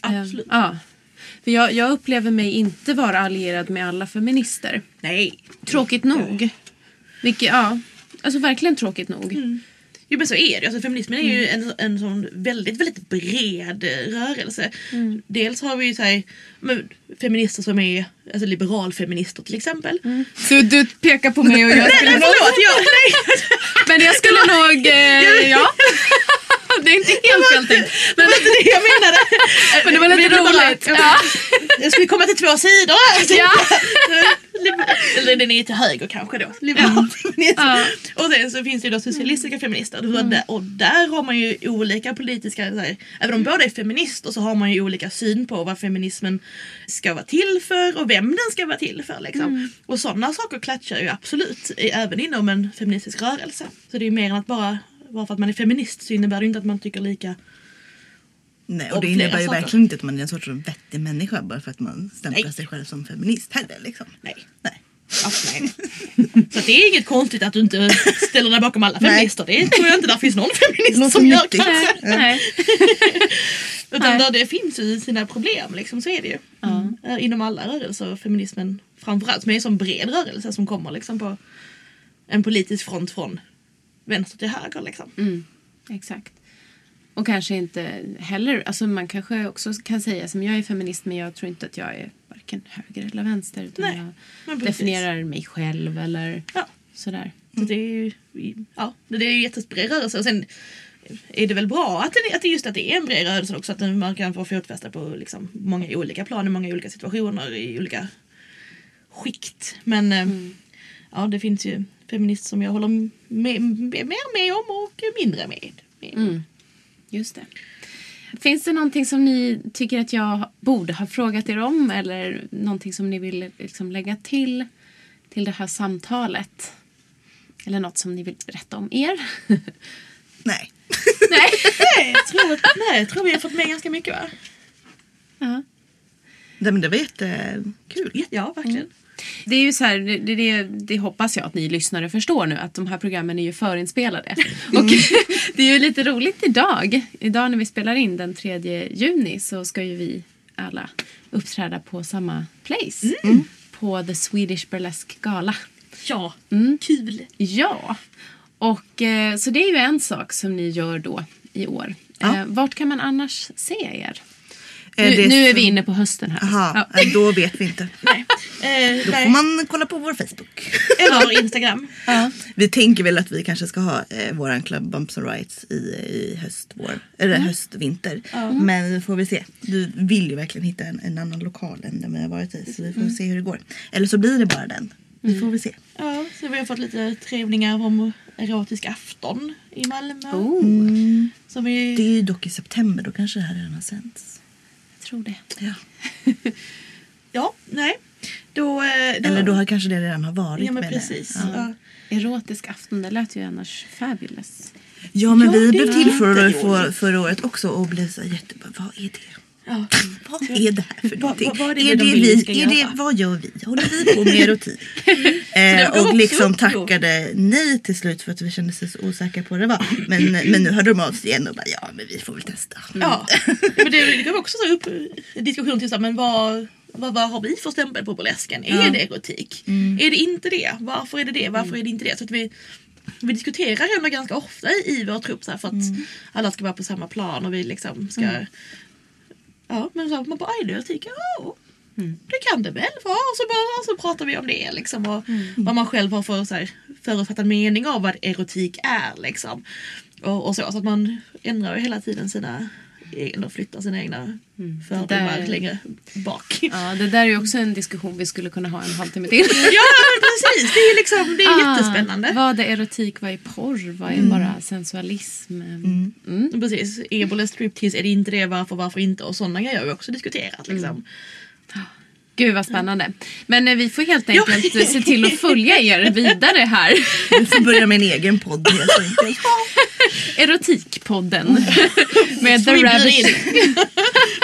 Absolut. Eh, ja. För jag, jag upplever mig inte vara allierad med alla feminister. Nej. Tråkigt nog. Vilket, ja. Alltså verkligen tråkigt nog. Jo men så är det alltså, Feminismen är ju en, en sån väldigt, väldigt bred eh, rörelse. Dels har vi ju så här, men, feminister som är alltså, liberalfeminister till exempel. Du, du pekar på mig och jag skulle Nej nog... förlåt! Jag, nej. Men jag skulle nog... Eh, ja. Det är inte helt fel tänkt. Det var inte det jag menade. Men det var lite Men bara- roligt. Ja. Jag skulle komma till två sidor här. Ja. Eller den är till höger kanske då. Liberal feminism. Ja. Och sen så finns det ju då socialistiska feminister. Och där- Och där har man ju olika politiska, här, även om båda är feminister så har man ju olika syn på vad feminismen ska vara till för och vem den ska vara till för. Liksom. Och sådana saker klatschar ju absolut även inom en feministisk rörelse. Så det är ju mer än att bara, bara för att man är feminist så innebär det inte att man tycker lika Nej, och Och det innebär ju verkligen inte att man är en sorts vettig människa bara för att man stämplar Nej. sig själv som feminist heller. Liksom. Nej. Nej. Nej. Så det är inget konstigt att du inte ställer dig bakom alla Nej. feminister. Det tror jag inte där finns någon feminist Någon som gör kanske. Nej. Utan Nej. där det finns ju sina problem liksom, så är det ju. Eh, Inom alla rörelser, feminismen framförallt, som är en sån bred rörelse som kommer liksom på en politisk front från vänster till höger. Liksom. Mm, exakt. Och kanske inte heller, alltså man kanske också kan säga som jag är feminist men jag tror inte att jag är varken höger eller vänster utan Nej, jag definierar mig själv eller Ja. sådär. Så det är ju ja, det är ju en jättebred rörelse. Och sen är det väl bra att det, att det just att det är en bred rörelse också. Att den- man kan få fotfäste på liksom många olika plan i många olika situationer i olika skikt. Men eh, ja, det finns ju feminister som jag håller med, med, mer med om och mindre med. med. Mm. Just det. Finns det någonting som ni tycker att jag borde ha frågat er om eller någonting som ni vill liksom lägga till till det här samtalet? Eller något som ni vill berätta om er? Nej. Nej. Nej, jag tror, nej, jag tror vi har fått med ganska mycket va? Ja. Nej, men det var jättekul. Ja, verkligen. Det är ju så här, det, det, det hoppas jag att ni lyssnare förstår nu att de här programmen är ju förinspelade. Och det är ju lite roligt idag. Idag när vi spelar in den 3 juni så ska ju vi alla uppträda på samma place. På The Swedish Burlesque Gala. Ja, Mm. kul. Ja, och eh, så det är ju en sak som ni gör då i år. Ja. Eh, vart kan man annars se er? Eh, Nu, det nu är vi inne på hösten här. Aha, Ja. eh, då vet vi inte. Nej. Eh, Då nej. får man kolla på vår Facebook. Eller Instagram. Ja. Vi tänker väl att vi kanske ska ha eh, våran Club Bumps and Rights i, i höst, vår, eller höst, vinter. Men vi får väl se. Vi vill ju verkligen hitta en, en annan lokal än den vi har varit i. Så vi får se hur det går. Eller så blir det bara den. Vi får väl se. Ja, så vi har fått lite trevningar om erotisk afton i Malmö. Oh, Som vi... Det är ju dock i september, då kanske det här redan har sänts. Tror det. Ja. Ja, nej. Då, eh, då... Eller då har kanske det redan har varit. Ja, men jag. precis. Ja. Ja. Erotisk afton, det lät ju annars fabulous. Ja men Ja, vi det blev till förra, för, förra året också och blev så jättebra, vad är det? Ja. Vad är det här för någonting? vad- vad är det är de det vi är det, vad gör vi? Håller vi på med erotik? eh, och liksom tackade nej till slut för att vi kände oss så osäkra på det var. Men, men nu hörde de av sig igen och bara ja men vi får väl testa. Ja, men det, det kom också så upp en diskussion till så här, men vad, vad, vad har vi för stämpel på burlesken? Är det erotik? Är det inte det? Varför är det det? Varför är det inte det? Så att vi, vi diskuterar ändå ganska ofta i vår trupp så här, för att alla ska vara på samma plan och vi liksom ska... Ja, men så man bara, är det erotik? Ja, det kan det väl vara. Och så, bara, så pratar vi om det liksom. Och vad man själv har för så här, förutfattad mening av vad erotik är liksom. Och, och så, så att man ändrar hela tiden sina egna, flyttar sina egna fördomar där- längre bak. Ja, det där är ju också en diskussion vi skulle kunna ha en halvtimme till. Ja precis, det är liksom det är jättespännande. Ah, vad är erotik, vad är porr, vad är bara sensualism? Mm. Precis, ebola striptease, är det inte det, varför, varför inte? Och sådana grejer har vi också diskuterat. Liksom. Gud vad spännande. Men eh, vi får helt enkelt eh, se till att följa er vidare här. Vi får börja med en egen podd helt enkelt. Erotikpodden. Med The vi, bjuder Rabbit. in,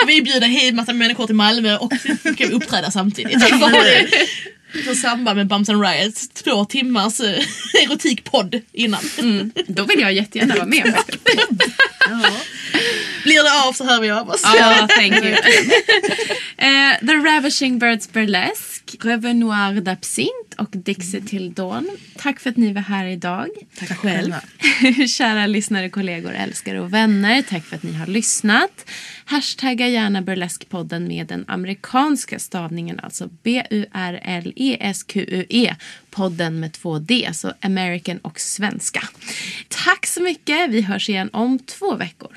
vi bjuder hit massa människor till Malmö och så kan vi uppträda samtidigt. På samband med Bums and Riots, två timmars eh, erotikpodd innan. Mm, då vill jag jättegärna vara med faktiskt. Det av så hör vi av oss. Ja, thank you. Eh, The Ravishing Birds Burlesque, Revenue d'Absinthe och Dixie till Dawn. Tack för att ni var här idag. Tack själva. Kära lyssnare, kollegor, älskare och vänner. Tack för att ni har lyssnat. Hashtagga gärna Burleskpodden med den amerikanska stavningen, alltså B-U-R-L-E-S-Q-U-E. Podden med två D, så American och svenska. Tack så mycket. Vi hörs igen om två veckor.